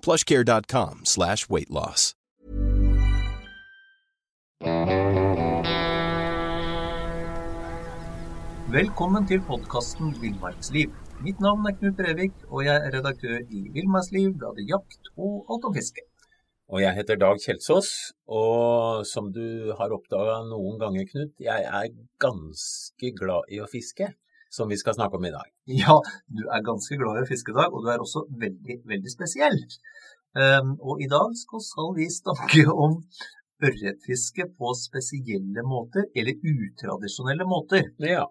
plushcare.com slash weightloss. Velkommen til podkasten Villmarksliv. Mitt navn er Knut Brevik, og jeg er redaktør i Villmarksliv, bladet Jakt og Alt om fiske. Og jeg heter Dag Kjelsås, og som du har oppdaga noen ganger, Knut, jeg er ganske glad i å fiske, som vi skal snakke om i dag. Ja, du er ganske glad i fiske, Dag, og du er også veldig, veldig spesiell. Um, og i dag skal vi snakke om ørretfiske på spesielle måter, eller utradisjonelle måter. Ja.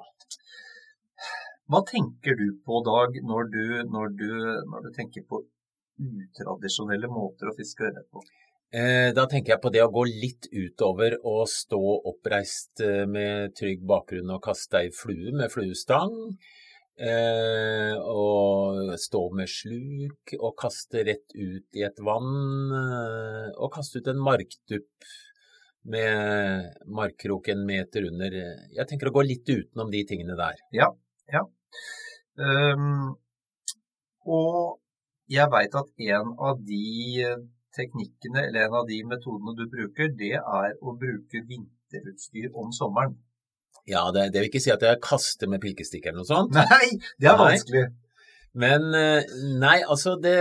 Hva tenker du på, Dag, når du, når du, når du tenker på utradisjonelle måter å fiske ørret på? Eh, da tenker jeg på det å gå litt utover og stå oppreist eh, med trygg bakgrunn og kaste ei flue med fluestang. Eh, og stå med sluk og kaste rett ut i et vann. Og kaste ut en markdupp med markkrok en meter under. Jeg tenker å gå litt utenom de tingene der. Ja, ja. Um, og jeg veit at en av de teknikkene, eller en av de metodene du bruker, det er å bruke vinterutstyr om sommeren. Ja, det, det vil ikke si at jeg kaster med pilkestikk eller noe sånt. Nei, det er Nei. vanskelig. Men eh, nei, altså det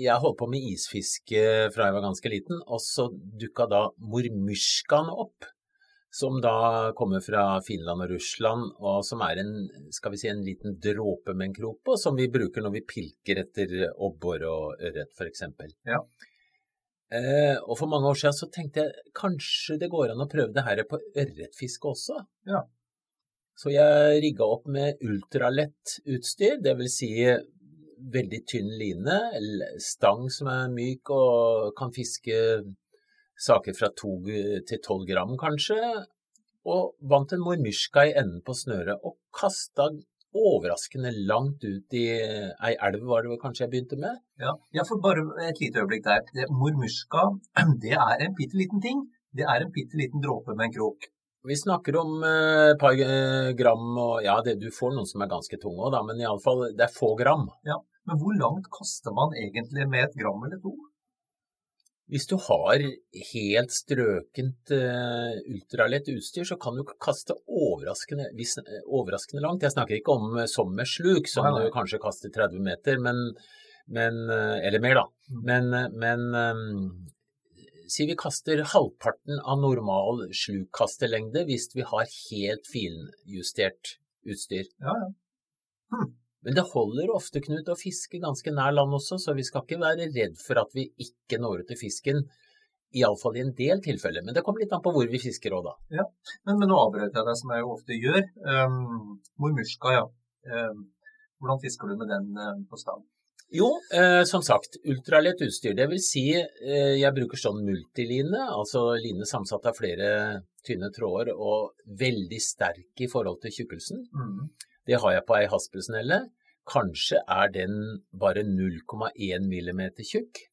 Jeg holdt på med isfiske fra jeg var ganske liten, og så dukka da mormysjkaen opp. Som da kommer fra Finland og Russland, og som er en, skal vi si, en liten dråpe med en krok på, som vi bruker når vi pilker etter abbor og ørret, f.eks. Ja. Eh, og for mange år siden så tenkte jeg kanskje det går an å prøve det her på ørretfiske også. Ja. Så jeg rigga opp med ultralett utstyr, dvs. Si veldig tynn line, eller stang som er myk og kan fiske saker fra to til tolv gram kanskje, og vant en mormyrska i enden på snøret og kasta overraskende langt ut i ei elv, var det vel kanskje jeg begynte med. Ja. ja, for bare et lite øyeblikk der. Det, mormyrska, det er en bitte liten ting. Det er en bitte liten dråpe med en krok. Vi snakker om eh, et par eh, gram, og ja, det, du får noen som er ganske tunge òg, da, men iallfall, det er få gram. Ja. Men hvor langt kaster man egentlig med et gram eller to? Hvis du har helt strøkent uh, ultralett utstyr, så kan du kaste overraskende, eh, overraskende langt. Jeg snakker ikke om sommersluk, som du kanskje kaster 30 meter, men, men eh, eller mer, da. Mm. Men, eh, men um, si vi kaster halvparten av normal slukkastelengde hvis vi har helt finjustert utstyr. Ja, ja. Hm. Men det holder ofte, Knut, å fiske ganske nær land også, så vi skal ikke være redd for at vi ikke når ut til fisken. Iallfall i en del tilfeller. Men det kommer litt an på hvor vi fisker òg, da. Men, men nå avbrøt jeg deg, som jeg jo ofte gjør. Um, mormyrska, ja. Um, hvordan fisker du med den um, på stang? Jo, eh, som sagt, ultralett utstyr. Det vil si, eh, jeg bruker sånn multiline, altså line samsatt av flere tynne tråder og veldig sterk i forhold til tjukkelsen. Mm. Det har jeg på ei haspelsnelle. Kanskje er den bare 0,1 millimeter tjukk.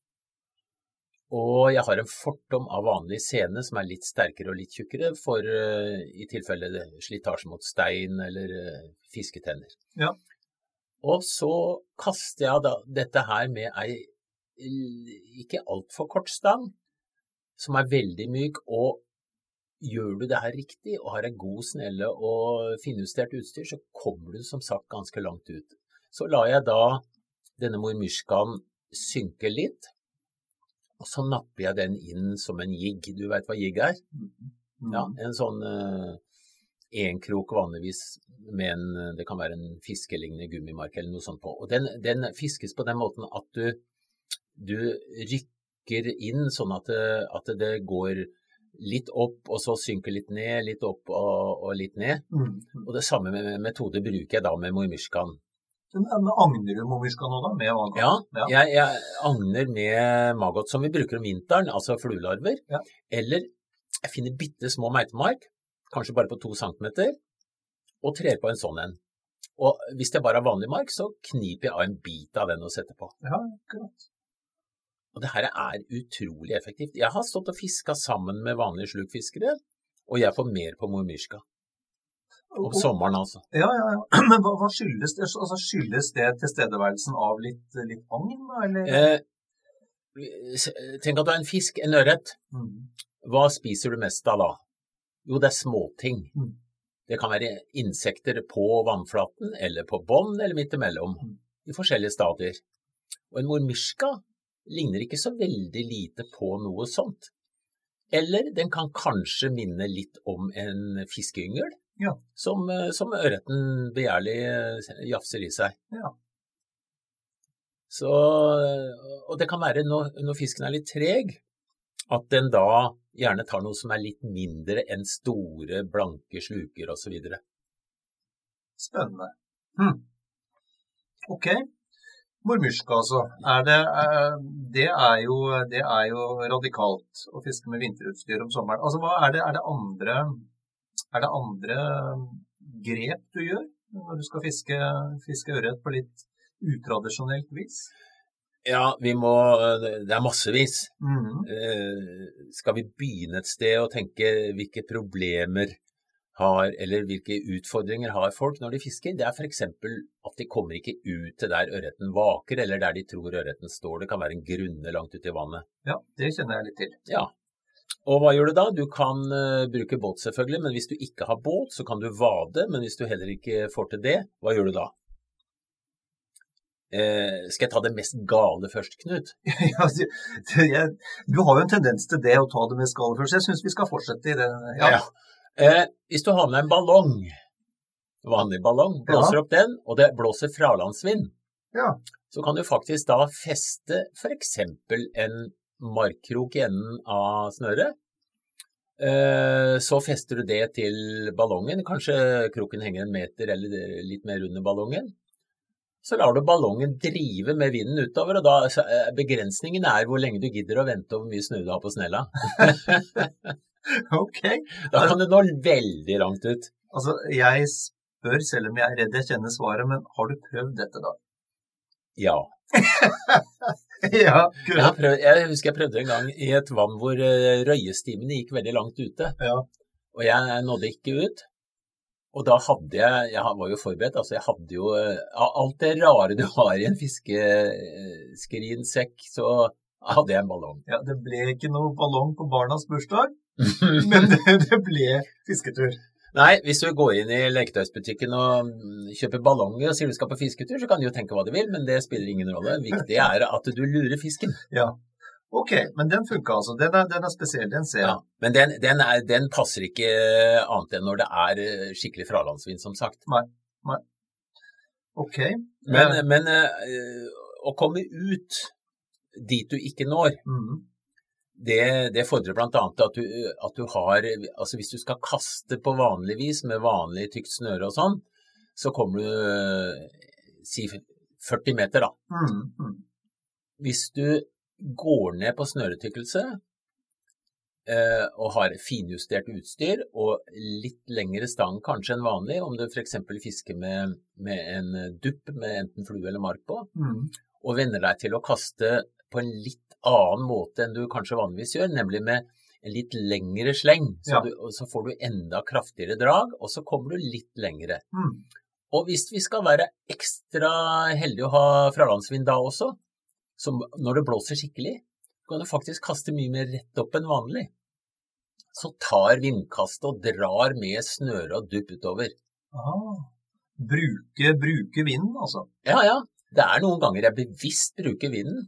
Og jeg har en fortom av vanlig sene som er litt sterkere og litt tjukkere, for uh, i tilfelle slitasje mot stein eller uh, fisketenner. Ja. Og så kaster jeg da dette her med ei ikke altfor kort stang, som er veldig myk, og gjør du det her riktig og har en god snelle og finjustert utstyr, så kommer du som sagt ganske langt ut. Så lar jeg da denne mormyrskaen synke litt, Og så napper jeg den inn som en jigg. Du veit hva jigg er? Mm. Ja, en sånn uh, enkrok vanligvis med en Det kan være en fiskelignende gummimark eller noe sånt på. Og den, den fiskes på den måten at du, du rykker inn sånn at det, at det går litt opp, og så synker litt ned, litt opp og, og litt ned. Mm. Og det samme med metode bruker jeg da med mormyrskan. Agner du mormyrskan nå, da? Med maggot? Ja, Ja. Jeg, jeg agner med maggot som vi bruker om vinteren, altså fluelarver. Ja. Eller jeg finner bitte små meitemark, kanskje bare på to centimeter, og trer på en sånn en. Og hvis det bare er vanlig mark, så kniper jeg av en bit av den og setter på. Ja, akkurat. Og det her er utrolig effektivt. Jeg har stått og fiska sammen med vanlige slukfiskere, og jeg får mer på mormyrska. Om sommeren, altså. Ja, ja, ja. Men hva, hva skyldes det? Altså, skyldes det tilstedeværelsen av litt, litt agn, eller? Eh, tenk at du er en fisk, en ørret. Mm. Hva spiser du mest av da? Jo, det er småting. Mm. Det kan være insekter på vannflaten, eller på bånn, eller midt imellom, Mm. i forskjellige stadier. Og en mormyrska ligner ikke så veldig lite på noe sånt. Eller den kan kanskje minne litt om en fiskeyngel, Ja. som, eh, som ørreten begjærlig eh, jafser i seg. Ja. Så, og det kan være når, når fisken er litt treg, at den da gjerne tar noe som er litt mindre enn store, blanke sluker osv. Spennende. Hm. Ok. Mormyrska, altså. Er det, eh, det, er jo, det er jo radikalt å fiske med vinterutstyr om sommeren. Altså, er det, er det andre Er det andre grep du gjør når du skal fiske, fiske ørret på litt utradisjonelt vis? Ja, vi må Det er massevis. Mm -hmm. skal vi begynne et sted og tenke hvilke problemer har, eller hvilke utfordringer har folk når de fisker? Det er f.eks. at de kommer ikke ut til der ørreten vaker, eller der de tror ørreten står. Det kan være en grunne langt ute i vannet. Ja, det kjenner jeg litt til. Ja. Og hva gjør du da? Du kan uh, bruke båt selvfølgelig, men hvis du ikke har båt, så kan du vade. Men hvis du heller ikke får til det, hva gjør du da? Eh, skal jeg ta det mest gale først, Knut? Ja, du, du, jeg, du har jo en tendens til det å ta det mest gale først. Jeg syns vi skal fortsette i det. Ja. Ja. Eh, hvis du har med en ballong, vanlig ballong, blåser opp den, og det blåser fralandsvind, Ja. så kan du faktisk da feste f.eks. en markkrok i enden av snøret. Eh, så fester du det til ballongen, kanskje kroken henger en meter eller litt mer under ballongen. Så lar du ballongen drive med vinden utover, og da eh, begrensningen er hvor lenge du gidder å vente og hvor mye snø du har på snella. Ok. Da kan du nå veldig langt ut. Altså, jeg spør, selv om jeg er redd jeg kjenner svaret, men har du prøvd dette, da? Ja. ja, Jeg, prøvd, jeg husker jeg prøvde en gang i et vann hvor eh, røyestimene gikk veldig langt ute, Ja. og jeg nådde ikke ut. Og da hadde jeg, jeg var jo forberedt, altså jeg hadde jo eh, alt det rare du har i en fiskeskrinsekk, så hadde jeg en ballong. ja, det ble ikke noe ballong på barnas bursdag, men det, det ble fisketur. Nei, hvis du går inn i leketøysbutikken og mm, kjøper ballonger og sier du skal på fisketur, så kan du jo tenke hva du vil, men det spiller ingen rolle. Viktig er at du lurer fisken. Ja. Ok, men den funka altså. Den er, den er spesiell, den ser jeg. Ja, men den, den, er, den passer ikke annet enn når det er eh, skikkelig fralandsvind, som sagt. Ok. Men, men, men øh, å komme ut dit du ikke når, mhm. Det, det fordrer bl.a. At, du- at du har Altså hvis du skal kaste på vanlig vis med vanlig tykt snøre og sånn, så kommer du eh, si 40 meter, da. Mhm, mhm. Hvis du går ned på snøretykkelse eh, og har finjustert utstyr og litt lengre stang kanskje enn vanlig, om du f.eks. fisker med, med en dupp med enten flue eller mark på, mm. og venner deg til å kaste på en litt annen måte enn du kanskje vanligvis gjør, nemlig med en litt lengre sleng. Så, Ja. du, så får du enda kraftigere drag, og så kommer du litt lengre. Mm. Og hvis vi skal være ekstra heldige å ha fralandsvind da også, så når det blåser skikkelig, kan du faktisk kaste mye mer rett opp enn vanlig. Så tar vindkastet og drar med snøre og dupp utover. Aha. Bruke, bruke vinden, altså. Ja, ja. Det er noen ganger jeg bevisst bruker vinden.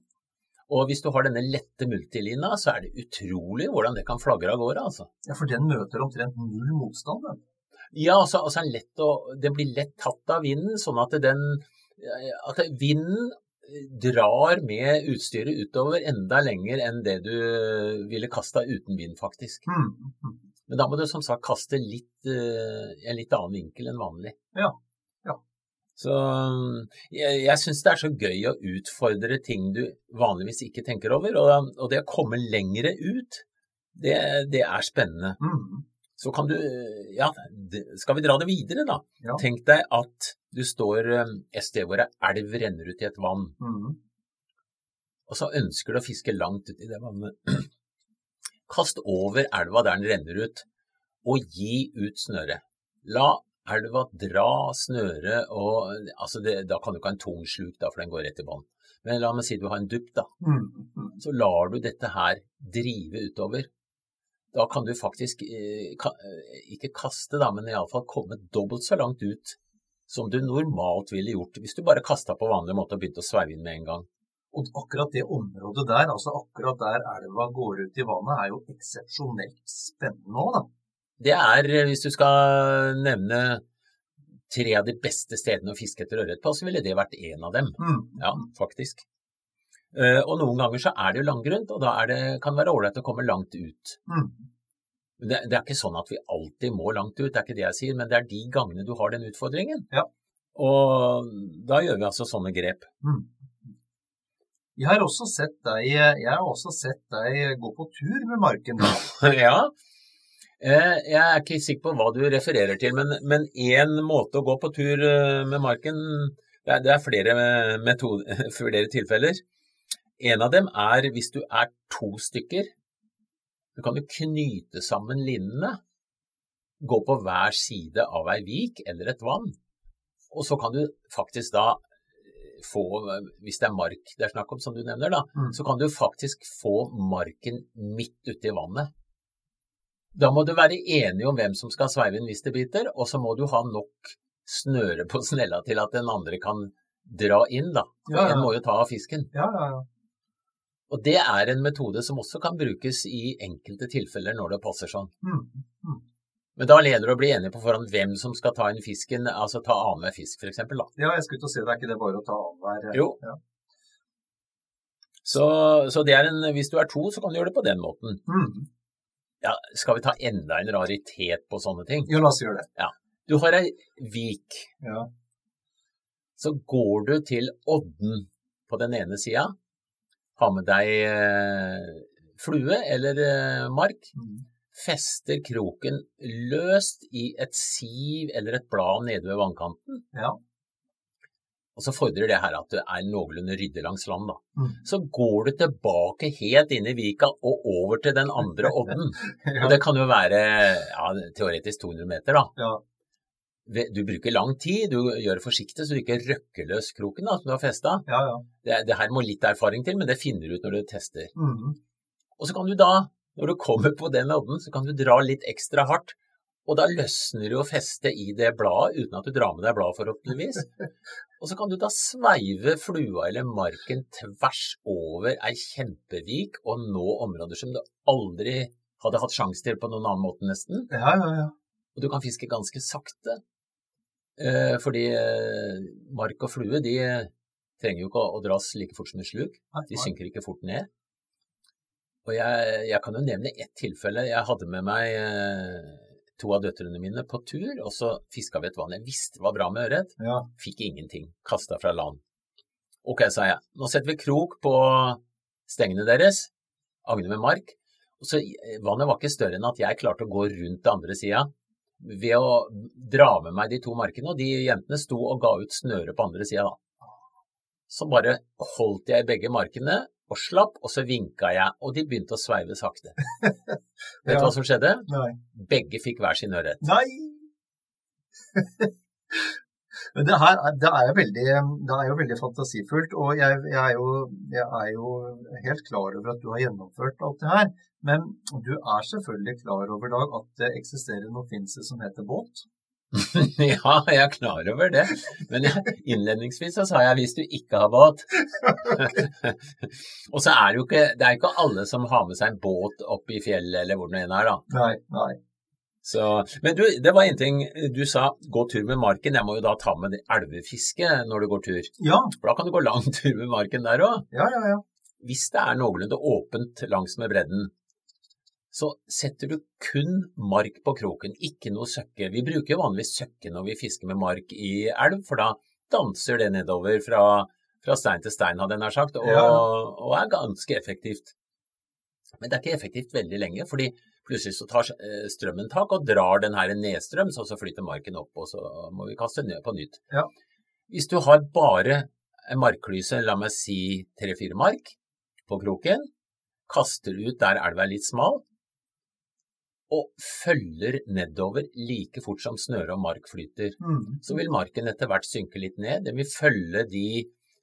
Og hvis du har denne lette multilina, så er det utrolig hvordan det kan flagre av gårde, altså. Ja, for den møter omtrent null motstand, den. Ja, altså, altså lett å, den blir lett tatt av vinden, sånn at den at vinden drar med utstyret utover enda lenger enn det du ville kasta uten vind, faktisk. Mm. Men da må du som sagt kaste litt, i en litt annen vinkel enn vanlig. Ja. Så jeg, jeg syns det er så gøy å utfordre ting du vanligvis ikke tenker over. Og, og det å komme lengre ut, det, det er spennende. Mm. Så kan du Ja, skal vi dra det videre, da? Ja. Tenk deg at du står et sted hvor ei elv renner ut i et vann. Mm. Og så ønsker du å fiske langt ut i det vannet. Kast over elva der den renner ut, og gi ut snøret. La elva dra snøret, og altså det, Da kan du ikke ha en tung sluk, da, for den går rett i vann. Men la meg si du har en dupp, da. Mm. Så lar du dette her drive utover. Da kan du faktisk eh, ikke kaste, da, men iallfall komme dobbelt så langt ut som du normalt ville gjort hvis du bare kasta på vanlig måte og begynte å sveive inn med en gang. Og akkurat det området der, altså akkurat der elva går ut i vannet, er jo eksepsjonelt spennende òg, da. Det er, eh, hvis du skal nevne tre av de beste stedene å fiske etter ørret på, så ville det vært en av dem. Mm. Ja, faktisk. Uh, og noen ganger så er det jo langgrunt, og da det, kan det være ålreit å komme langt ut. Mm. Det, det, er ikke sånn at vi alltid må langt ut, det er ikke det jeg sier, men det er de gangene du har den utfordringen. Ja. Og da gjør vi altså sånne grep. Mm. Jeg har også sett deg, jeg har også sett deg gå på tur med marken. ja. Eh, jeg er ikke sikker på hva du refererer til, men én måte å gå på tur eh, med marken Det er, er flere, metode, flere tilfeller. En av dem er hvis du er to stykker. Du kan jo knyte sammen linnene, gå på hver side av ei vik eller et vann. Og så kan du faktisk da få, hvis det er mark det er snakk om, som du nevner, da, Mm. så kan du faktisk få marken midt ute i vannet. Da må du være enig om hvem som skal sveive en hvis det biter, og så må du ha nok snøre på snella til at den andre kan dra inn, da. Ja, ja. en må jo ta av fisken. Ja, ja, ja. Og det er en metode som også kan brukes i enkelte tilfeller når det passer sånn. Mm. Men da leder det å bli enige på forhånd hvem som skal ta inn fisken, altså ta annenhver fisk f.eks. da. ja, jeg skulle til å si det, er ikke det bare å ta annenhver Jo. Ja. Så, så det er en, hvis du er to, så kan du gjøre det på den måten. Mm. Ja, Skal vi ta enda en raritet på sånne ting? ja, la oss gjøre det. Du har ei vik, Ja. så går du til odden på den ene sida, har med deg eh, flue eller eh, mark, Mm. fester kroken løst i et siv eller et blad nede ved vannkanten, ja. Og så fordrer det her at du er noenlunde ryddig langs land, da. Mm. Så går du tilbake helt inn i vika og over til den andre odden. ja. Og det kan jo være ja, teoretisk 200 meter, da. ja. Du bruker lang tid, du gjør det forsiktig så du ikke røkker løs kroken da, som du har festa. ja, ja. Det, det her må litt erfaring til, men det finner du ut når du tester. Mm. Og så kan du da, når du kommer på den odden, så kan du dra litt ekstra hardt. Og da løsner jo festet i det bladet uten at du drar med deg bladet, forhåpentligvis. Og så kan du da sveive flua eller marken tvers over ei kjempevik og nå områder som du aldri hadde hatt sjanse til på noen annen måte, nesten. ja, ja, ja. Og du kan fiske ganske sakte. Eh, fordi eh, mark og flue de trenger jo ikke å, å dras like fort som en sluk. De synker ikke fort ned. Og jeg, jeg kan jo nevne ett tilfelle. Jeg hadde med meg eh, to av døtrene mine på tur, og så fiska vi et vann. Jeg visste var bra med ørret. ja. Fikk ingenting. Kasta fra land. Ok, sa jeg. Nå setter vi krok på stengene deres. Agne med mark. Og så eh, Vannet var ikke større enn at jeg klarte å gå rundt den andre sida ved å dra med meg de to markene, og de jentene sto og ga ut snøre på andre sida, da. Så bare holdt jeg begge markene og slapp, og så vinka jeg, og de begynte å sveive sakte. Vet du Ja. hva som skjedde? Nei. Begge fikk hver sin ørret. Nei! Men det her er- det er, veldig, det er jo veldig fantasifullt, og jeg, jeg, er jo, jeg er jo helt klar over at du har gjennomført alt det her. Men du er selvfølgelig klar over, Dag, at det eksisterer noe finnes som heter båt. ja, jeg er klar over det. Men innledningsvis så sa jeg hvis du ikke har båt. og så er det jo ikke, det er ikke alle som har med seg en båt opp i fjellet eller hvor det nå er, da. Nei, nei. Så, men du, det var en ting du sa, gå tur med marken. Jeg må jo da ta med elvefiske når du går tur. Ja, For da kan du gå lang tur med marken der òg. ja, ja. ja. Hvis det er noenlunde åpent langs med bredden, så setter du kun mark på kroken, ikke noe søkke. Vi bruker jo vanligvis søkke når vi fisker med mark i elv, for da danser det nedover fra, fra stein til stein, hadde jeg nær sagt, og, Ja. og er ganske effektivt. Men det er ikke effektivt veldig lenge, fordi plutselig så tar eh, strømmen tak og drar den her nedstrøms, og så flyter marken opp, og så må vi kaste ned på nytt. Ja. Hvis du har bare en markklyse, la meg si tre-fire mark, på kroken, kaster ut der elva er litt smal, og følger nedover like fort som snøre og mark flyter. Mm. Så vil marken etter hvert synke litt ned. Den vil følge de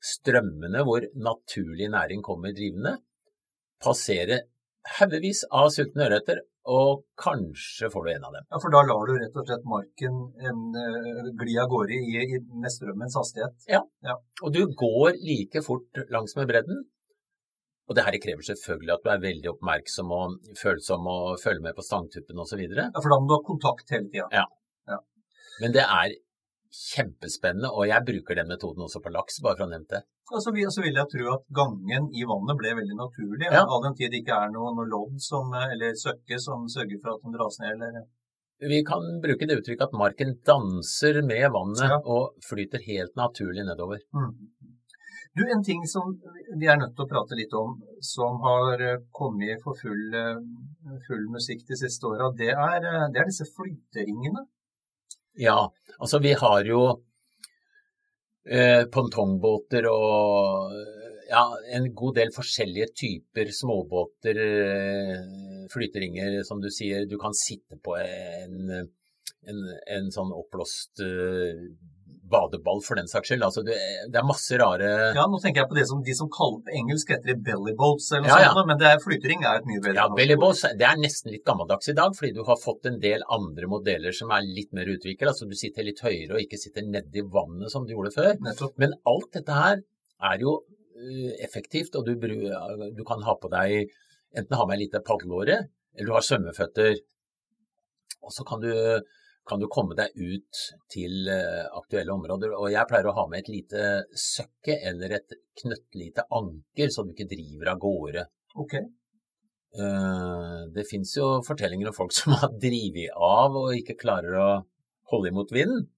strømmene hvor naturlig næring kommer drivende, passere haugevis av sultne ørreter, og kanskje får du en av dem. Ja, for da lar du rett og slett marken eh, gli av gårde i, i, med strømmens hastighet. Ja, Og du går like fort langs med bredden. Og det her krever selvfølgelig at du er veldig oppmerksom og følsom og følger med på stangtuppen osv. Ja, for da må du ha kontakt hele tida. Men det er kjempespennende, og jeg bruker den metoden også på laks, bare for å ha nevnt det. Ja, så vil, så vil jeg tro at gangen i vannet ble veldig naturlig, Ja. all den tid det ikke er noe, noe lodd som, eller søkke som sørger for at den dras ned. Eller... Vi kan bruke det uttrykket at marken danser med vannet Ja. og flyter helt naturlig nedover. Mm. Du, En ting som vi er nødt til å prate litt om, som har eh, kommet for full, eh, full musikk de siste åra, det, eh, det er disse flyteringene. Ja, altså vi har jo eh, pongtongbåter og ja, en god del forskjellige typer småbåter, flyteringer, som du sier. Du kan sitte på en, en, en sånn oppblåst badeball for den saks skyld. Altså, det, det er masse rare Ja, Nå tenker jeg på det som de som kaller på engelsk heter det bellyboats, eller noe Ja, ja. men det er, flytering er et mye bedre Ja, bellyboats det er nesten litt gammeldags i dag, fordi du har fått en del andre modeller som er litt mer utviklet. Altså du sitter litt høyere og ikke sitter nedi vannet som du gjorde før. Nettopp. Men alt dette her er jo eh, effektivt, og du, du kan ha på deg enten ha med ei lita padleåre, eller du har svømmeføtter. Og så kan du, kan du komme deg ut til eh, aktuelle områder. Og jeg pleier å ha med et lite søkke eller et knøttlite anker, så du ikke driver av gårde. Ok. Eh, Det fins jo fortellinger om folk som har drevet av og ikke klarer å holde imot vinden.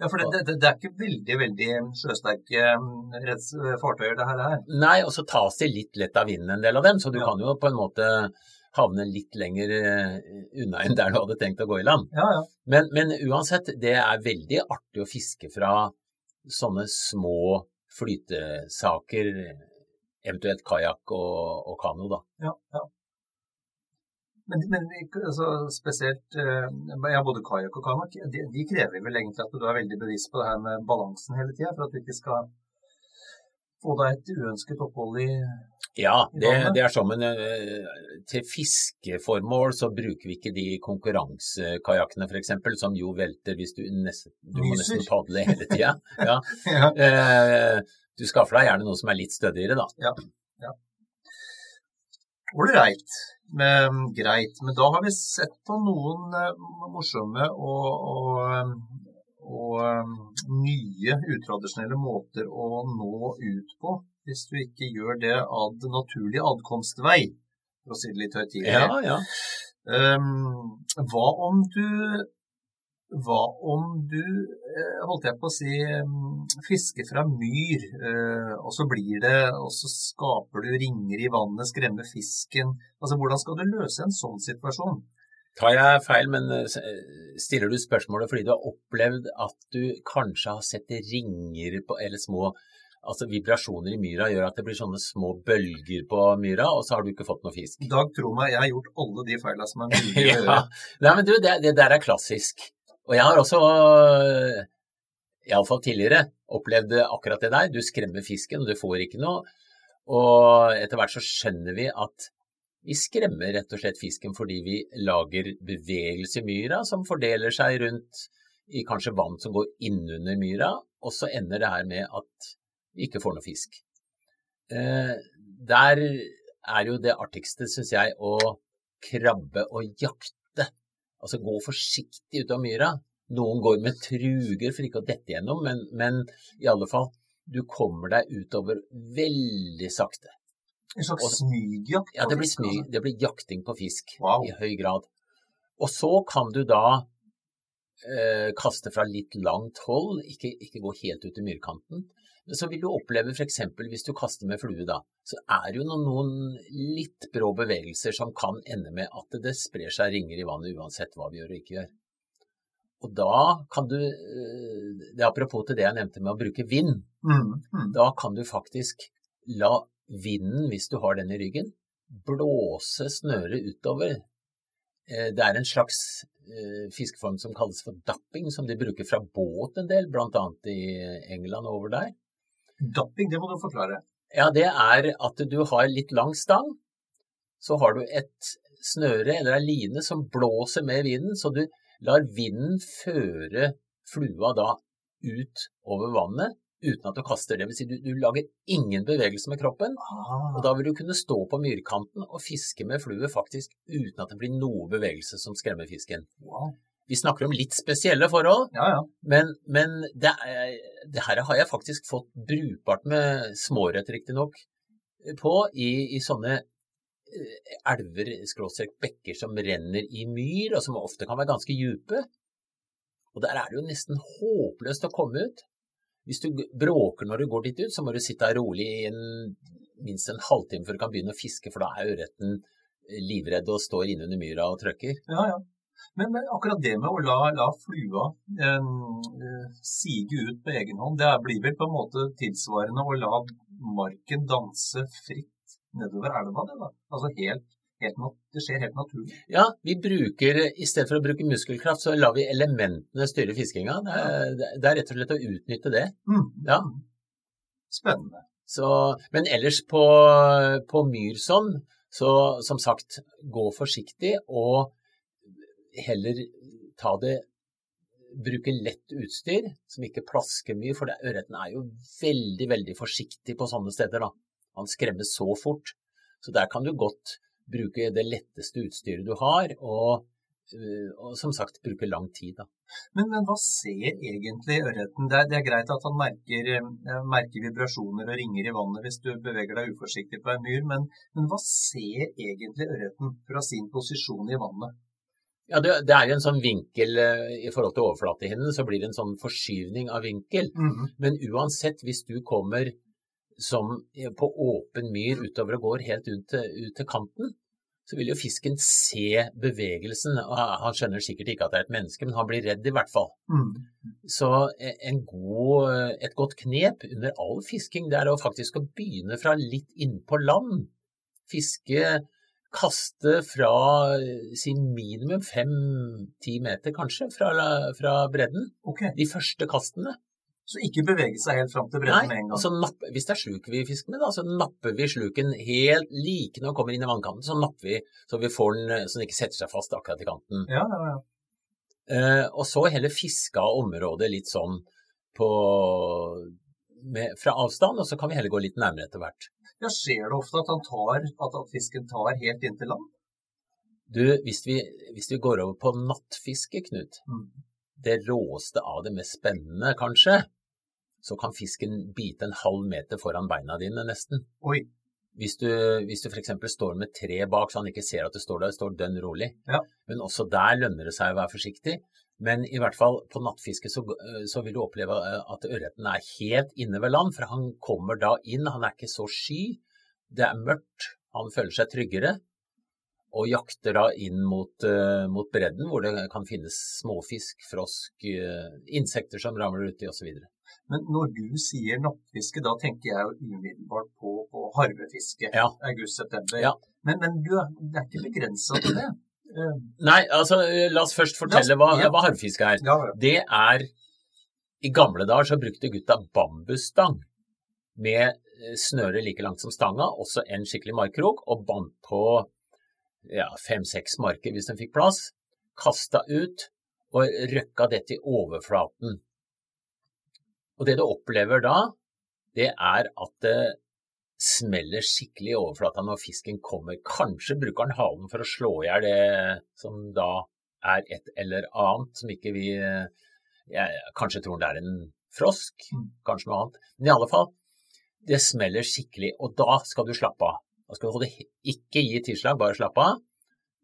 Ja, for det, det, det er ikke veldig, veldig sjøsterke mm, fartøyer det her er. Nei, og så tas de litt lett av vinden en del av dem, så du Ja. kan jo på en måte havne litt lenger eh, unna enn der du hadde tenkt å gå i land. Ja, ja. Men, men uansett, det er veldig artig å fiske fra sånne små flytesaker, eventuelt kajakk og, og kano, da. ja, ja. Men, men altså, spesielt eh, ja, både kajakk og kano, de, de krever vel egentlig at du er veldig bevisst på det her med balansen hele tida, for at du ikke skal få deg et uønsket opphold i Ja, det, det er sånn, men eh, til fiskeformål så bruker vi ikke de konkurransekajakkene f.eks., som jo velter hvis du nesten Du må nesten padle hele tida. Ja. ja. Eh, du skaffer deg gjerne noe som er litt stødigere, da. Ja. Ålreit. Men, greit. Men da har vi sett på noen eh, morsomme og, og, og eh, nye utradisjonelle måter å nå ut på, hvis du ikke gjør det ad naturlig adkomstvei, for å si det litt høytidelig. Ja, ja. Um, hva om du hva om du, eh, holdt jeg på å si, um, fisker fra myr, eh, og så blir det, og så skaper du ringer i vannet, skremmer fisken. Altså, hvordan skal du løse en sånn situasjon? Tar jeg feil, men eh, stiller du spørsmålet fordi du har opplevd at du kanskje har sett ringer på, eller små Altså vibrasjoner i myra gjør at det blir sånne små bølger på myra, og så har du ikke fått noe fisk. Dag, tro meg, jeg har gjort alle de feilene som er mulig å ja. gjøre. Nei, men du, det, det der er klassisk. Og jeg har også, iallfall tidligere, opplevd akkurat det der. Du skremmer fisken, og du får ikke noe. Og etter hvert så skjønner vi at vi skremmer rett og slett fisken fordi vi lager bevegelse i myra som fordeler seg rundt i kanskje vann som går innunder myra, og så ender det her med at ikke får noe fisk. Eh, der er jo det artigste, syns jeg, å krabbe og jakte. Altså gå forsiktig ut av myra. Noen går med truger for ikke å dette gjennom, men, men i alle fall, du kommer deg utover veldig sakte. En slags smygjakt? Ja, det blir, altså. smyg, det blir jakting på fisk Wow. i høy grad. Og så kan du da eh, kaste fra litt langt hold, ikke, ikke gå helt ut i myrkanten. Men så vil du oppleve f.eks. hvis du kaster med flue, da, så er det jo noen, noen litt brå bevegelser som kan ende med at det sprer seg ringer i vannet uansett hva vi gjør og ikke gjør. Og da kan du, eh, det er apropos til det jeg nevnte med å bruke vind, Mm, mm. da kan du faktisk la vinden, hvis du har den i ryggen, blåse snøret utover. Eh, Det er en slags eh, fiskeform som kalles for dapping, som de bruker fra båt en del, bl.a. i England over der. Dapping, det må du forklare. Ja, det er at du har litt lang stang, så har du et snøre eller ei line som blåser med vinden, så du lar vinden føre flua da ut over vannet uten at du kaster. Det vil si du, du lager ingen bevegelse med kroppen, Ah, og da vil du kunne stå på myrkanten og fiske med flue faktisk uten at det blir noe bevegelse som skremmer fisken. wow. Vi snakker om litt spesielle forhold, Ja, ja. men, men det, det her har jeg faktisk fått brukbart med smårett, riktignok, på i, i sånne eh, elver, skråstrek bekker som renner i myr, og som ofte kan være ganske dype. Og der er det jo nesten håpløst å komme ut. Hvis du bråker når du går dit ut, så må du sitte her rolig i en, minst en halvtime før du kan begynne å fiske, for da er ørreten livredd og står innunder myra og trøkker. ja, ja. Men, men akkurat det med å la, la flua eh, sige ut på egen hånd, det blir vel på en måte tilsvarende å la marken danse fritt nedover elva, det da? Altså helt, helt, det skjer helt naturlig. Ja, vi bruker, i stedet for å bruke muskelkraft, så lar vi elementene styre fiskinga. Det er, det er rett og slett å utnytte det. Mm. Ja. Spennende. Så, men ellers på, på myr sånn, så som sagt, gå forsiktig og heller ta det Bruke lett utstyr som ikke plasker mye, for det, ørreten er jo veldig, veldig forsiktig på sånne steder. da. Han skremmer så fort. Så der kan du godt bruke det letteste utstyret du har, og, øh, og som sagt bruke lang tid. da. Men, men hva ser egentlig ørreten? Det det er greit at han merker, eh, merker vibrasjoner og ringer i vannet hvis du beveger deg uforsiktig på en myr, men, men hva ser egentlig ørreten fra sin posisjon i vannet? Ja, det, det er jo en sånn vinkel øh, i forhold til overflatehinnen, så blir det en sånn forskyvning av vinkel. Men uansett, hvis du kommer som på åpen myr utover og går helt ut til, ut til kanten, så vil jo fisken se bevegelsen. og Han skjønner sikkert ikke at det er et menneske, men han blir redd i hvert fall. Mm. Så en god, et godt knep under all fisking, det er å faktisk å begynne fra litt innpå land. Fiske, kaste fra si minimum fem-ti meter kanskje fra, fra bredden. Okay. De første kastene. så ikke bevege seg helt fram til bredden med en gang. Så napp, hvis det er sluk vi fisker med, da, så napper vi sluken helt like når den kommer inn i vannkanten. Så napper vi så vi får den eh, så den ikke setter seg fast akkurat i kanten. Ja, ja, ja. Eh, og så heller fiske av området litt sånn på, med, fra avstand, og så kan vi heller gå litt nærmere etter hvert. Ja skjer det ofte at, han tar, at, at fisken tar helt inn til land? Du, hvis vi, hvis vi går over på nattfiske, Knut, Mm. det råeste av det mest spennende kanskje, så kan fisken bite en halv meter foran beina dine nesten. Oi, Hvis du, hvis du f.eks. står med tre bak, så han ikke ser at du står der, står dønn rolig. Ja. Men også der lønner det seg å være forsiktig. Men i hvert fall på nattfiske så, så vil du oppleve eh, at ørreten er helt inne ved land, for han kommer da inn. Han er ikke så sky. Det er mørkt. Han føler seg tryggere. Og jakter da inn mot, eh, mot bredden, hvor det kan finnes småfisk, frosk, eh, insekter som ramler uti osv. men når du sier nattfiske, da tenker jeg jo umiddelbart på, på harvefiske. Ja. August-september. Ja. Men, men du, det er ikke begrensa til det. Eh, Nei, altså la oss først fortelle hva, hva harvfiske er. Ja, ja. det er I gamle dager så brukte gutta bambusstang med eh, snøre like langt som stanga, også en skikkelig markkrok, og bandt på ja, fem-seks marker hvis den fikk plass. Kasta ut, og røkka dette i overflaten. Og det du opplever da, det er at det smeller skikkelig i overflata når fisken kommer. Kanskje bruker han halen for å slå i hjel det som da er et eller annet som ikke vi jeg, Kanskje tror det er en frosk, Mm. kanskje noe annet. Men i alle fall, det smeller skikkelig, og da skal du slappe av. Da skal du holde, ikke gi tilslag, bare slappe av.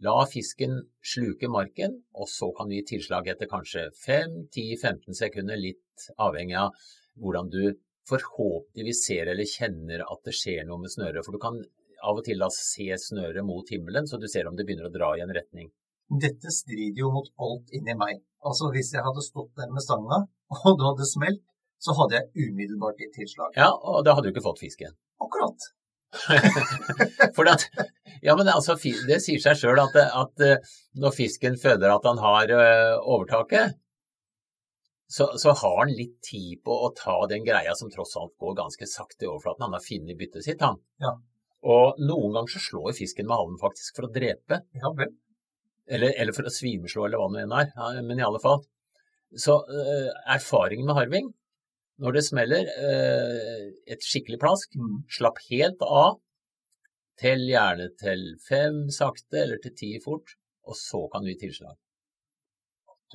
La fisken sluke marken, og så kan du gi tilslag etter kanskje 5-10-15 sekunder, litt avhengig av hvordan du forhåpentligvis ser eller kjenner at det skjer noe med snøret. For du kan av og til da se snøret mot himmelen, så du ser om det begynner å dra i en retning. Dette strider jo mot alt inni meg. Altså Hvis jeg hadde stått der med stanga, og det hadde smelt, så hadde jeg umiddelbart gitt tilslag. Ja, og da hadde du ikke fått fisken. Akkurat. For at, ja, men altså, det sier seg sjøl at, at eh, når fisken føler at han har eh, overtaket, så, så har han litt tid på å ta den greia som tross alt går ganske sakte i overflaten. Han har funnet byttet sitt, han. Ja. Og noen ganger så slår fisken med halen faktisk for å drepe, Ja vel. eller, eller for å svimeslå, eller hva det nå enn er. Men i alle fall. Så uh, erfaringen med harving, når det smeller uh, et skikkelig plask, Mm. Slapp helt av. Tell gjerne til fem sakte, eller til ti fort, og så kan du gi tilslag.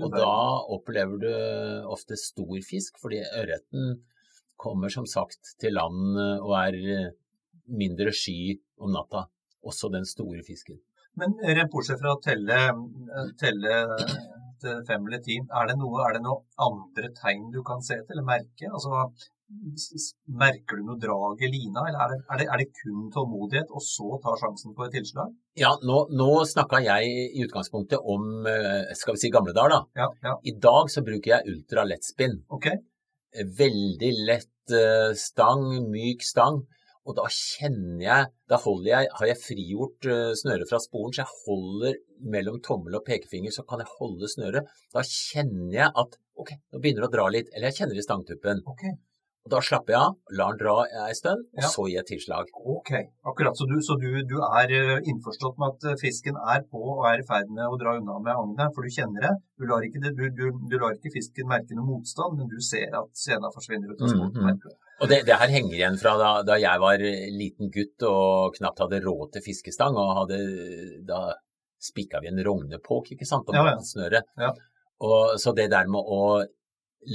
Og da opplever du ofte stor fisk, fordi ørreten kommer som sagt til land og er eh, mindre sky om natta. Også den store fisken. Men rent bortsett fra å telle, telle til fem eller ti, er det noe, er det noe andre tegn du kan se til, eller merke? Altså, merker du noe drag i lina, eller er det, er, det, er det kun tålmodighet, og så ta sjansen på et tilslag? Ja, nå, nå snakka jeg i utgangspunktet om, eh, skal vi si gamle dager, da. Ja, ja, I dag så bruker jeg ultralettspinn. ok. veldig lett eh, stang, myk stang. Og da kjenner jeg, da holder jeg, har jeg frigjort eh, snøret fra sporen, så jeg holder mellom tommel og pekefinger, så kan jeg holde snøret. Da kjenner jeg at ok, nå begynner det å dra litt, eller jeg kjenner i stangtuppen. Ok, Og da slapper jeg av, lar den dra ei stund, og Ja. så gir jeg tilslag. ok. Akkurat, så du, så du, du er eh, innforstått med at eh, fisken er på og er i ferd med å dra unna med agnet, for du kjenner det. Du lar ikke, det, du, du, du lar ikke fisken merke noe motstand, men du ser at sena forsvinner ut av sporet. Mm, merker. Og det, det her henger igjen fra da, da jeg var liten gutt og knapt hadde råd til fiskestang, og hadde, da spikka vi en rognepåk, ikke sant, om Ja, ja. snøret. Ja. Og, så det der med å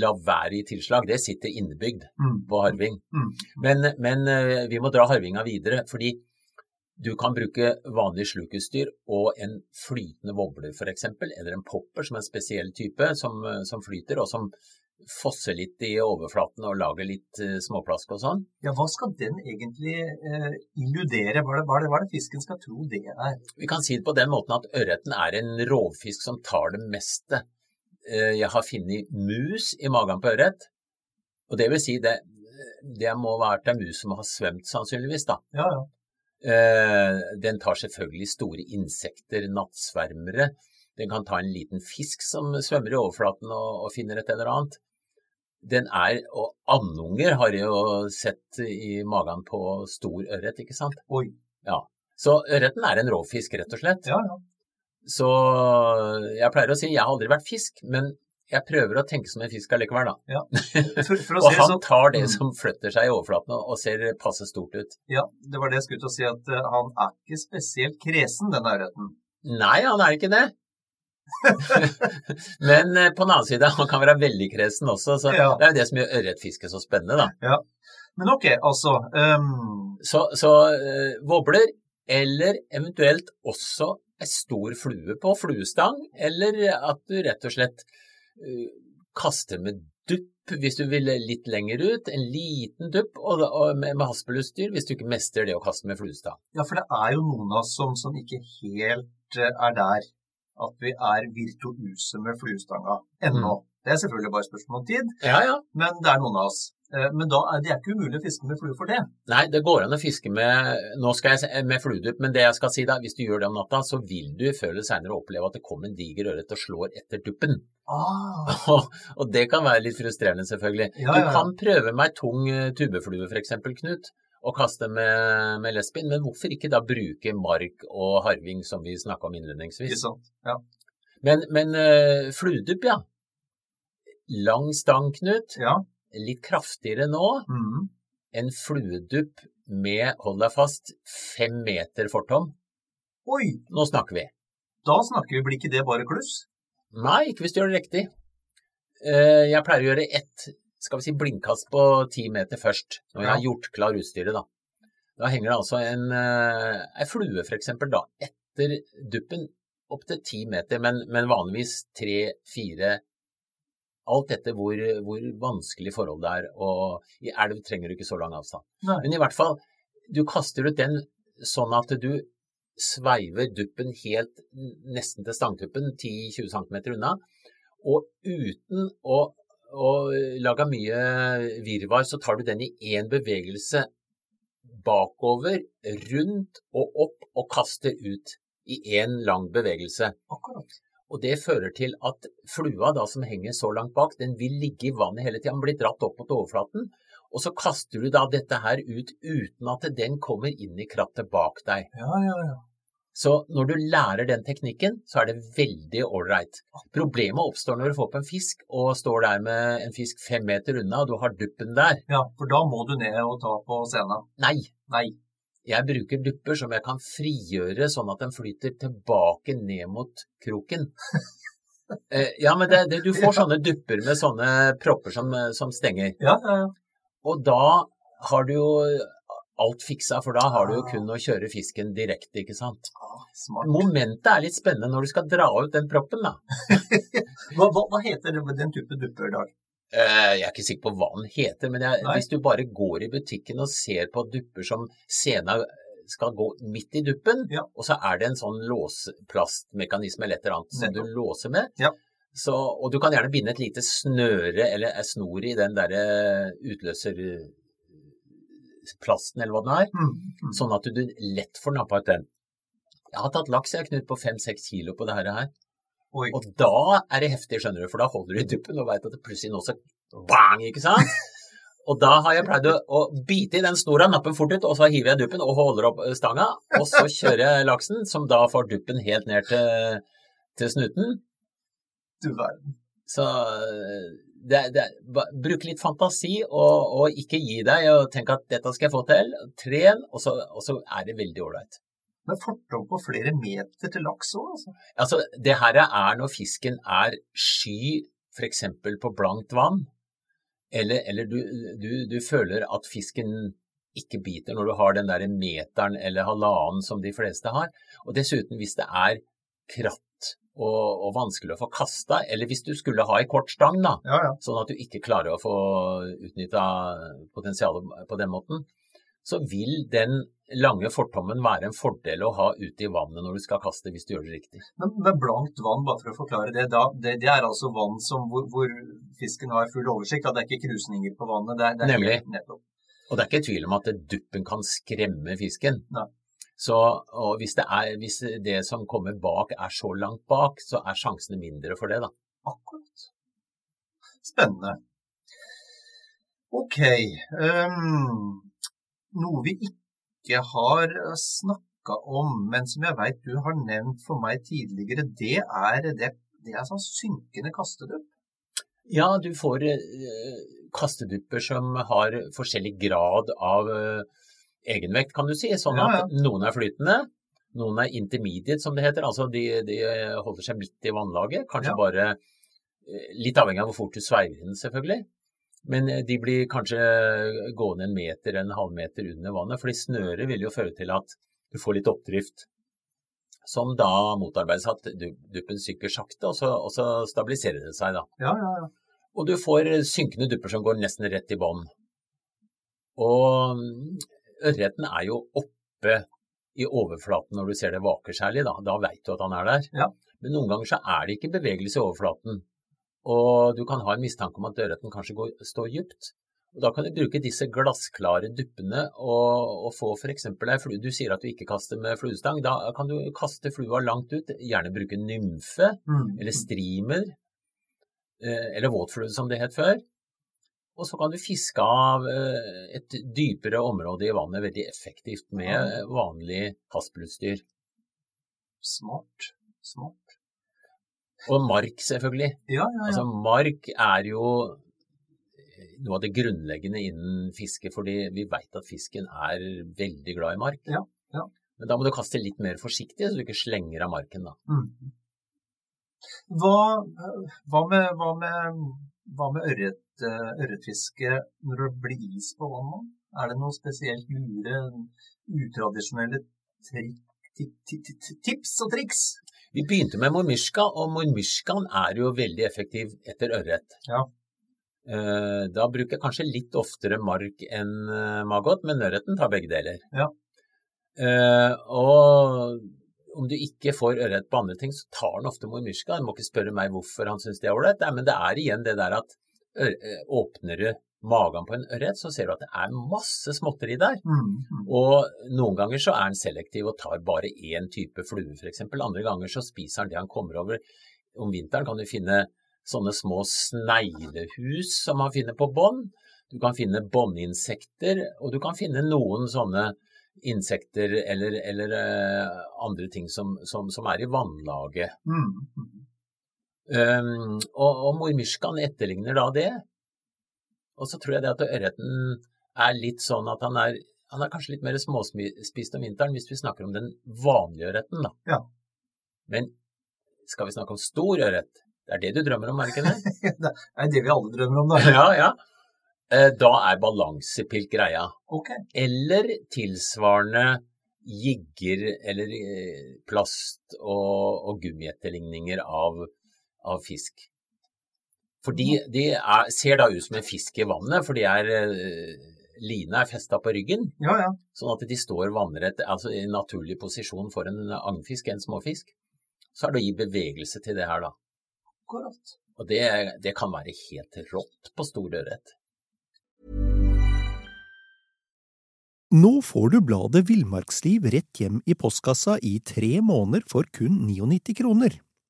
la være i tilslag, det sitter innebygd Mm. på harving. Mm. Men, men eh, vi må dra harvinga videre, fordi du kan bruke vanlig slukutstyr og en flytende wobbler f.eks., eller en popper som er en spesiell type som, eh, som flyter, og som fosser litt i overflaten og lager litt eh, småplask og sånn. Ja, hva skal den egentlig eh, illudere? Hva er, det, hva, er det, hva er det fisken skal tro det er? Vi kan si det på den måten at ørreten er en rovfisk som tar det meste. Eh, Jeg har funnet mus i magen på ørret, og det vil si det, det må ha vært en mus som har svømt sannsynligvis, da. Ja, ja. Eh, Den tar selvfølgelig store insekter, nattsvermere. Den kan ta en liten fisk som svømmer i overflaten og, og finner et eller annet. Den er, og andunger har jeg jo sett i magen på stor ørret, ikke sant? Oi. Så ørreten er en rovfisk, rett og slett. Ja, ja. Så jeg pleier å si jeg har aldri vært fisk, men jeg prøver å tenke som en fisk allikevel, da. For, for å Og han sånn, tar det Mm. som flytter seg i overflaten og ser passe stort ut. ja, det var det jeg skulle til å si, at eh, han er ikke spesielt kresen, den ørreten. Nei, han er ikke det. Men eh, på den annen side, han kan være veldig kresen også, så Ja. det er jo det som gjør ørretfiske så spennende, da. Men ok, altså um... Så, så eh, vobler, eller eventuelt også ei stor flue på fluestang, eller at du rett og slett eh, kaster med dupp hvis du vil litt lenger ut, en liten dupp, og, og med, med haspelutstyr hvis du ikke mestrer det å kaste med fluestang. Ja, for det er jo noen av oss som, som ikke helt eh, er der at vi er virtuose med fluestanga ennå. Det er selvfølgelig bare spørsmål om tid, Ja, ja. men det er noen av oss. Eh, Men da er det er ikke umulig å fiske med flue for det. Nei, det går an å fiske med nå skal jeg, med fluedupp, men det jeg skal si da, hvis du gjør det om natta, så vil du før eller senere oppleve at det kommer en diger ørret og slår etter duppen. Ah, Og, og det kan være litt frustrerende, selvfølgelig. Ja, Du ja, ja. kan prøve med ei tung eh, tubeflue, f.eks., Knut, og kaste med, med lesbien, men hvorfor ikke da bruke mark og harving, som vi snakka om ikke innledningsvis? sant. Ja. Men, men uh, fluedupp, ja. Lang stang, Knut. Ja. Litt kraftigere nå Mm. enn fluedupp med, hold deg fast, fem meter fortom. Oi, Nå snakker vi. da snakker vi, blir ikke det bare kluss? Nei, ikke hvis du gjør det riktig. Eh, Jeg pleier å gjøre ett skal vi si, blindkast på ti meter først, når jeg har gjort klar utstyret. Da Da henger det altså en, eh, en flue, eksempel, da, etter duppen opp til ti meter, men, men vanligvis tre-fire. Alt etter hvor, hvor vanskelig forhold det er. Og i elv trenger du ikke så lang avstand. Nei. Men i hvert fall, du kaster ut den sånn at du sveiver duppen helt nesten til stangtuppen, 10-20 cm unna. Og uten å, å lage mye virvar, så tar du den i én bevegelse bakover, rundt og opp, og kaster ut i én lang bevegelse. Akkurat. Og det fører til at flua da, som henger så langt bak, den vil ligge i vannet hele tida. Den blir dratt opp mot overflaten. Og så kaster du da dette her ut uten at den kommer inn i krattet bak deg. Ja, ja, ja. Så når du lærer den teknikken, så er det veldig ålreit. Problemet oppstår når du får på en fisk og står der med en fisk fem meter unna, og du har duppen der. Ja, for da må du ned og ta på scenen. Nei, Nei. Jeg bruker dupper som jeg kan frigjøre sånn at den flyter tilbake ned mot kroken. Eh, ja, men det, det, du får sånne dupper med sånne propper som, som stenger. Ja, ja, ja. Og da har du jo alt fiksa, for da har du jo kun å kjøre fisken direkte, ikke sant. Ah, Smart. Momentet er litt spennende når du skal dra ut den proppen, da. Hva, hva, heter den type dupper, Dag? Eh, Jeg er ikke sikker på hva den heter, men jeg, hvis du bare går i butikken og ser på dupper som sena skal gå midt i duppen, Ja. og så er det en sånn låsplastmekanisme eller et eller annet som du låser med. Ja. Så, og du kan gjerne binde et lite snøre eller snor i den derre utløserplasten eller hva den er, Mm. mm. sånn at du lett får nappa ut den. Jeg har tatt laks, jeg, Knut, på fem-seks kilo på det her. Oi. Og da er det heftig, skjønner du, for da holder du i duppen og veit at det plutselig nå så bang, ikke sant? Og da har jeg pleid å, å bite i den snora, nappe fort ut, og så hiver jeg duppen og holder opp eh, stanga. Og så kjører jeg laksen, som da får duppen helt ned til, til snuten. Du verden. Så eh, det, det, bruk litt fantasi, og, og ikke gi deg, og tenk at dette skal jeg få til. Tren, og så, og så er det veldig ålreit. Men fortau på flere meter til laks òg, altså. Altså, det her er når fisken er sky, f.eks. på blankt vann, eller, eller du, du, du føler at fisken ikke biter når du har den der meteren eller halvannen som de fleste har. Og dessuten hvis det er kratt og, og vanskelig å få kasta, eller hvis du skulle ha ei kort stang, da, Ja, ja. sånn at du ikke klarer å få utnytta potensialet på den måten, så vil den lange fortommen være en fordel å ha ute i vannet når du skal kaste, hvis du gjør det riktig. Men med blankt vann, bare for å forklare det, da, det, det er altså vann som, hvor, hvor fisken har full oversikt. Da. Det er ikke krusninger på vannet. Det er, det er Nemlig. nettopp. Og det er ikke tvil om at duppen kan skremme fisken. Nei. Så og hvis, det er, hvis det som kommer bak er så langt bak, så er sjansene mindre for det, da. Akkurat. Spennende. Ok. ehm, noe vi ikke har snakka om, men som jeg veit du har nevnt for meg tidligere, det er, det, det er sånn synkende kastedupp. Ja, du får eh, kastedupper som har forskjellig grad av eh, egenvekt, kan du si. Sånn Ja, at noen er flytende, noen er intermediate, som det heter. Altså de, de holder seg midt i vannlaget. Kanskje Ja. bare eh, Litt avhengig av hvor fort du sveiver inn, selvfølgelig. Men eh, de blir kanskje gående en meter, en halvmeter under vannet. fordi snøret vil jo føre til at du får litt oppdrift. Som da motarbeides at duppen synker sakte, og så, og så stabiliserer det seg, da. Ja, ja, ja. Og du får synkende dupper som går nesten rett i bånn. Og mm, ørreten er jo oppe i overflaten når du ser det vaker særlig, da. Da veit du at han er der. Ja. Men noen ganger så er det ikke bevegelse i overflaten. Og du kan ha en mistanke om at dørretten kanskje går, står dypt. Og da kan du bruke disse glassklare duppene og, og få f.eks. ei flue. Du sier at du ikke kaster med fluestang. Da kan du kaste flua langt ut. Gjerne bruke nymfe Mm. eller streamer, eh, eller våtflue som det het før. Og så kan du fiske av eh, et dypere område i vannet veldig effektivt med vanlig kastbruddstyr. Smart. Smart. Og mark, selvfølgelig. Ja, ja, ja. Altså, mark er jo noe av det grunnleggende innen fiske, fordi vi veit at fisken er veldig glad i mark. Ja, ja. Men da må du kaste litt mer forsiktig, så du ikke slenger av marken, da. Mm. Hva, hva med, hva med, hva med ørret, eh, ørretfiske når det blir is på vannet? Er det noe spesielt lure, utradisjonelle trik, ti- ti- ti- tips og triks? Vi begynte med mormyrska, og mormyrskaen er jo veldig effektiv etter ørret. Ja. Eh, Da bruker jeg kanskje litt oftere mark enn eh, maggot, men ørreten tar begge deler. Ja. Eh, Og om du ikke får ørret på andre ting, så tar han ofte mormyrska. Du må ikke spørre meg hvorfor han syns det er ålreit, men det er igjen det der at åpner du magen på en ørret, så ser du at det er masse småtteri der. Mm. mm. Og noen ganger så er den selektiv og tar bare én type flue, f.eks. Andre ganger så spiser han det han kommer over. Om vinteren kan du finne sånne små sneglehus som man finner på bånn. Du kan finne båndinsekter, og du kan finne noen sånne insekter eller, eller eh, andre ting som, som, som er i vannlaget. Mm. Um, og, og mormyrskaen etterligner da det. Og så tror jeg det at ørreten er litt sånn at han er, han er kanskje litt mer småspist om vinteren hvis vi snakker om den vanlige ørreten, da. Ja. Men skal vi snakke om stor ørret? Det er det du drømmer om, er det ikke det? Det er det vi alle drømmer om, da. ja, ja. Eh, Da er balansepilk greia. Okay. Eller tilsvarende jigger eller eh, plast og, og gummietterligninger av, av fisk. For de, de er, ser da ut som en fisk i vannet, for de er eh, Line er festa på ryggen, Ja, ja. sånn at de står vannrett, altså i naturlig posisjon for en agnfisk, en småfisk. Så er det å gi bevegelse til det her, da. Akkurat. Og det, det kan være helt rått på stor ørret. Nå får du bladet Villmarksliv rett hjem i postkassa i tre måneder for kun 99 kroner.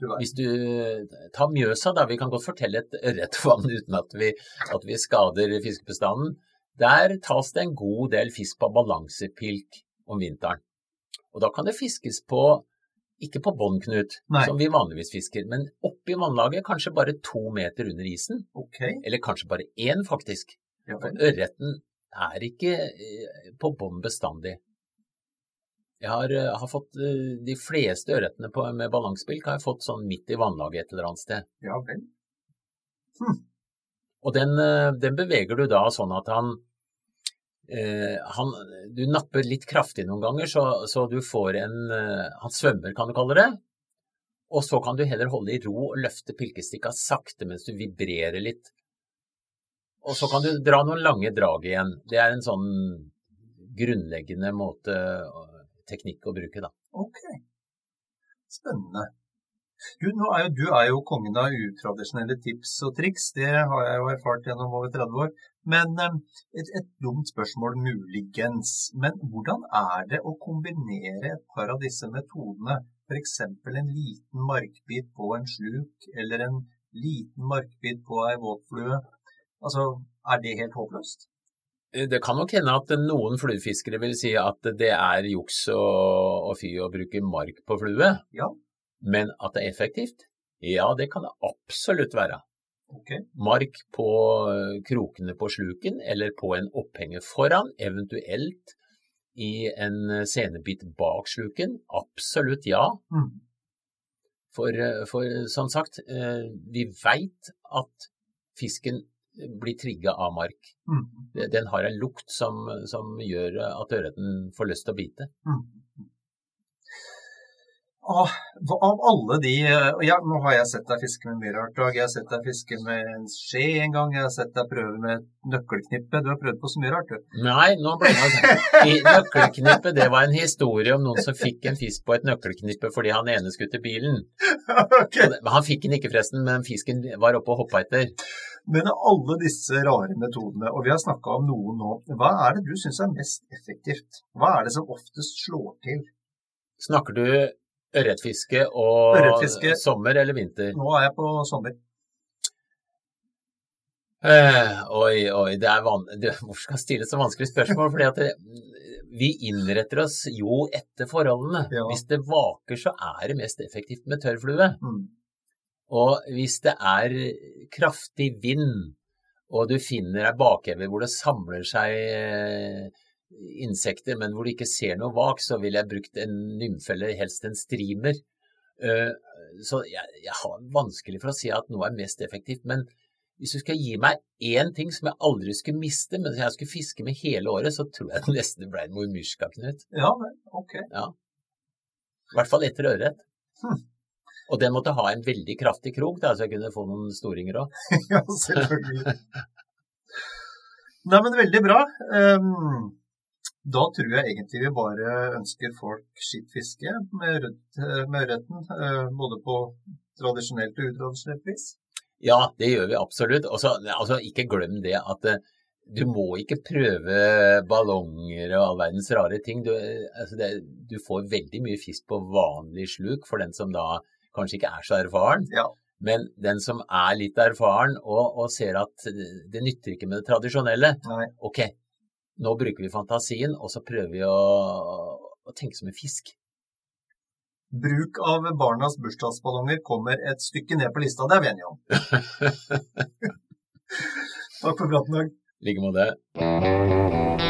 Hvis du tar Mjøsa, da, vi kan godt fortelle et ørretvann uten at vi, at vi skader fiskebestanden. Der tas det en god del fisk på balansepilk om vinteren. Og da kan det fiskes på, ikke på bånn, Knut, Nei. som vi vanligvis fisker, men oppi vannlaget, kanskje bare to meter under isen. Okay. Eller kanskje bare én, faktisk. Ja, For ørreten er ikke eh, på bånn bestandig. Jeg har, eh, har fått eh, de fleste ørretene på, med balansepilk har jeg fått sånn midt i vannlaget et eller annet sted. ja vel. Og den, eh, den beveger du da sånn at han, eh, han Du napper litt kraftig noen ganger, så, så du får en Han svømmer, kan du kalle det. Og så kan du heller holde i ro og løfte pilkestikka sakte mens du vibrerer litt. Og så kan du dra noen lange drag igjen. Det er en sånn grunnleggende måte, teknikk å bruke, da. Ok. Spennende. Du, er jo, du er jo kongen av utradisjonelle tips og triks. Det har jeg jo erfart gjennom over 30 år. Men eh, et, et dumt spørsmål muligens. Men hvordan er det å kombinere et par av disse metodene? F.eks. en liten markbit på en sluk, eller en liten markbit på ei våtflue. Altså, er det helt håpløst? Eh, Det kan nok hende at noen fluefiskere vil si at det er juks og, og fy å bruke mark på flue, Ja. men at det er effektivt? Ja, det kan det absolutt være. Okay. Mark på eh, krokene på sluken eller på en opphenger foran, eventuelt i en senebit bak sluken. Absolutt ja. Mm. For, eh, for som sagt, eh, vi veit at fisken blir trigga av mark. Mm. Den har en lukt som, som gjør at ørreten får lyst til å bite. Mm. Av, av alle de ja, Nå har jeg sett deg fiske med mye rart, Jeg har sett deg fiske med en skje en gang. Jeg har sett deg prøve med et nøkkelknippe. Du har prøvd på så mye rart, du. Nei, nå ble jeg I Nøkkelknippe, det var en historie om noen som fikk en fisk på et nøkkelknippe fordi han ene skulle til bilen. okay. Han fikk den ikke, forresten, men fisken var oppe og hoppa etter. Men alle disse rare metodene, og vi har snakka om noen nå, hva er det du syns er mest effektivt? Hva er det som oftest slår til? Snakker du ørretfiske og Ørretfiske. sommer eller vinter? Nå er jeg på sommer. Eh, oi, oi, det er van Hvorfor skal jeg stille så vanskelige spørsmål? Fordi at det, vi innretter oss jo etter forholdene. Ja. Hvis det vaker, så er det mest effektivt med tørrflue. Mm. Og hvis det er kraftig vind, og du finner ei bakheve hvor det samler seg eh, insekter, men hvor du ikke ser noe vak, så ville jeg brukt en nymfe eller helst en streamer. Eh, Så jeg, jeg har vanskelig for å si at noe er mest effektivt. Men hvis du skal gi meg én ting som jeg aldri skulle miste, men som jeg skulle fiske med hele året, så tror jeg det nesten ble en mormyrska, Knut. Ja ok. I hvert fall etter ørret. Hm. Og den måtte ha en veldig kraftig krok, da, så jeg kunne få noen storinger òg. ja, selvfølgelig. Nei, men veldig bra. Um, da tror jeg egentlig vi bare ønsker folk skitt fiske med, ørreten, uh, både på tradisjonelt og utradisjonelt vis. Ja, det gjør vi absolutt. Også, altså, ikke glem det at uh, du må ikke prøve ballonger og all verdens rare ting. Du, eh, altså det, du får veldig mye fisk på vanlig sluk for den som da kanskje ikke er så erfaren. Ja. Men den som er litt erfaren og, og ser at det nytter ikke med det tradisjonelle, Nei. ok, nå bruker vi fantasien, og så prøver vi å, å tenke som en fisk. Bruk av barnas bursdagsballonger kommer et stykke ned på lista, det er vi enige om. Takk for praten, Dag. I like måte.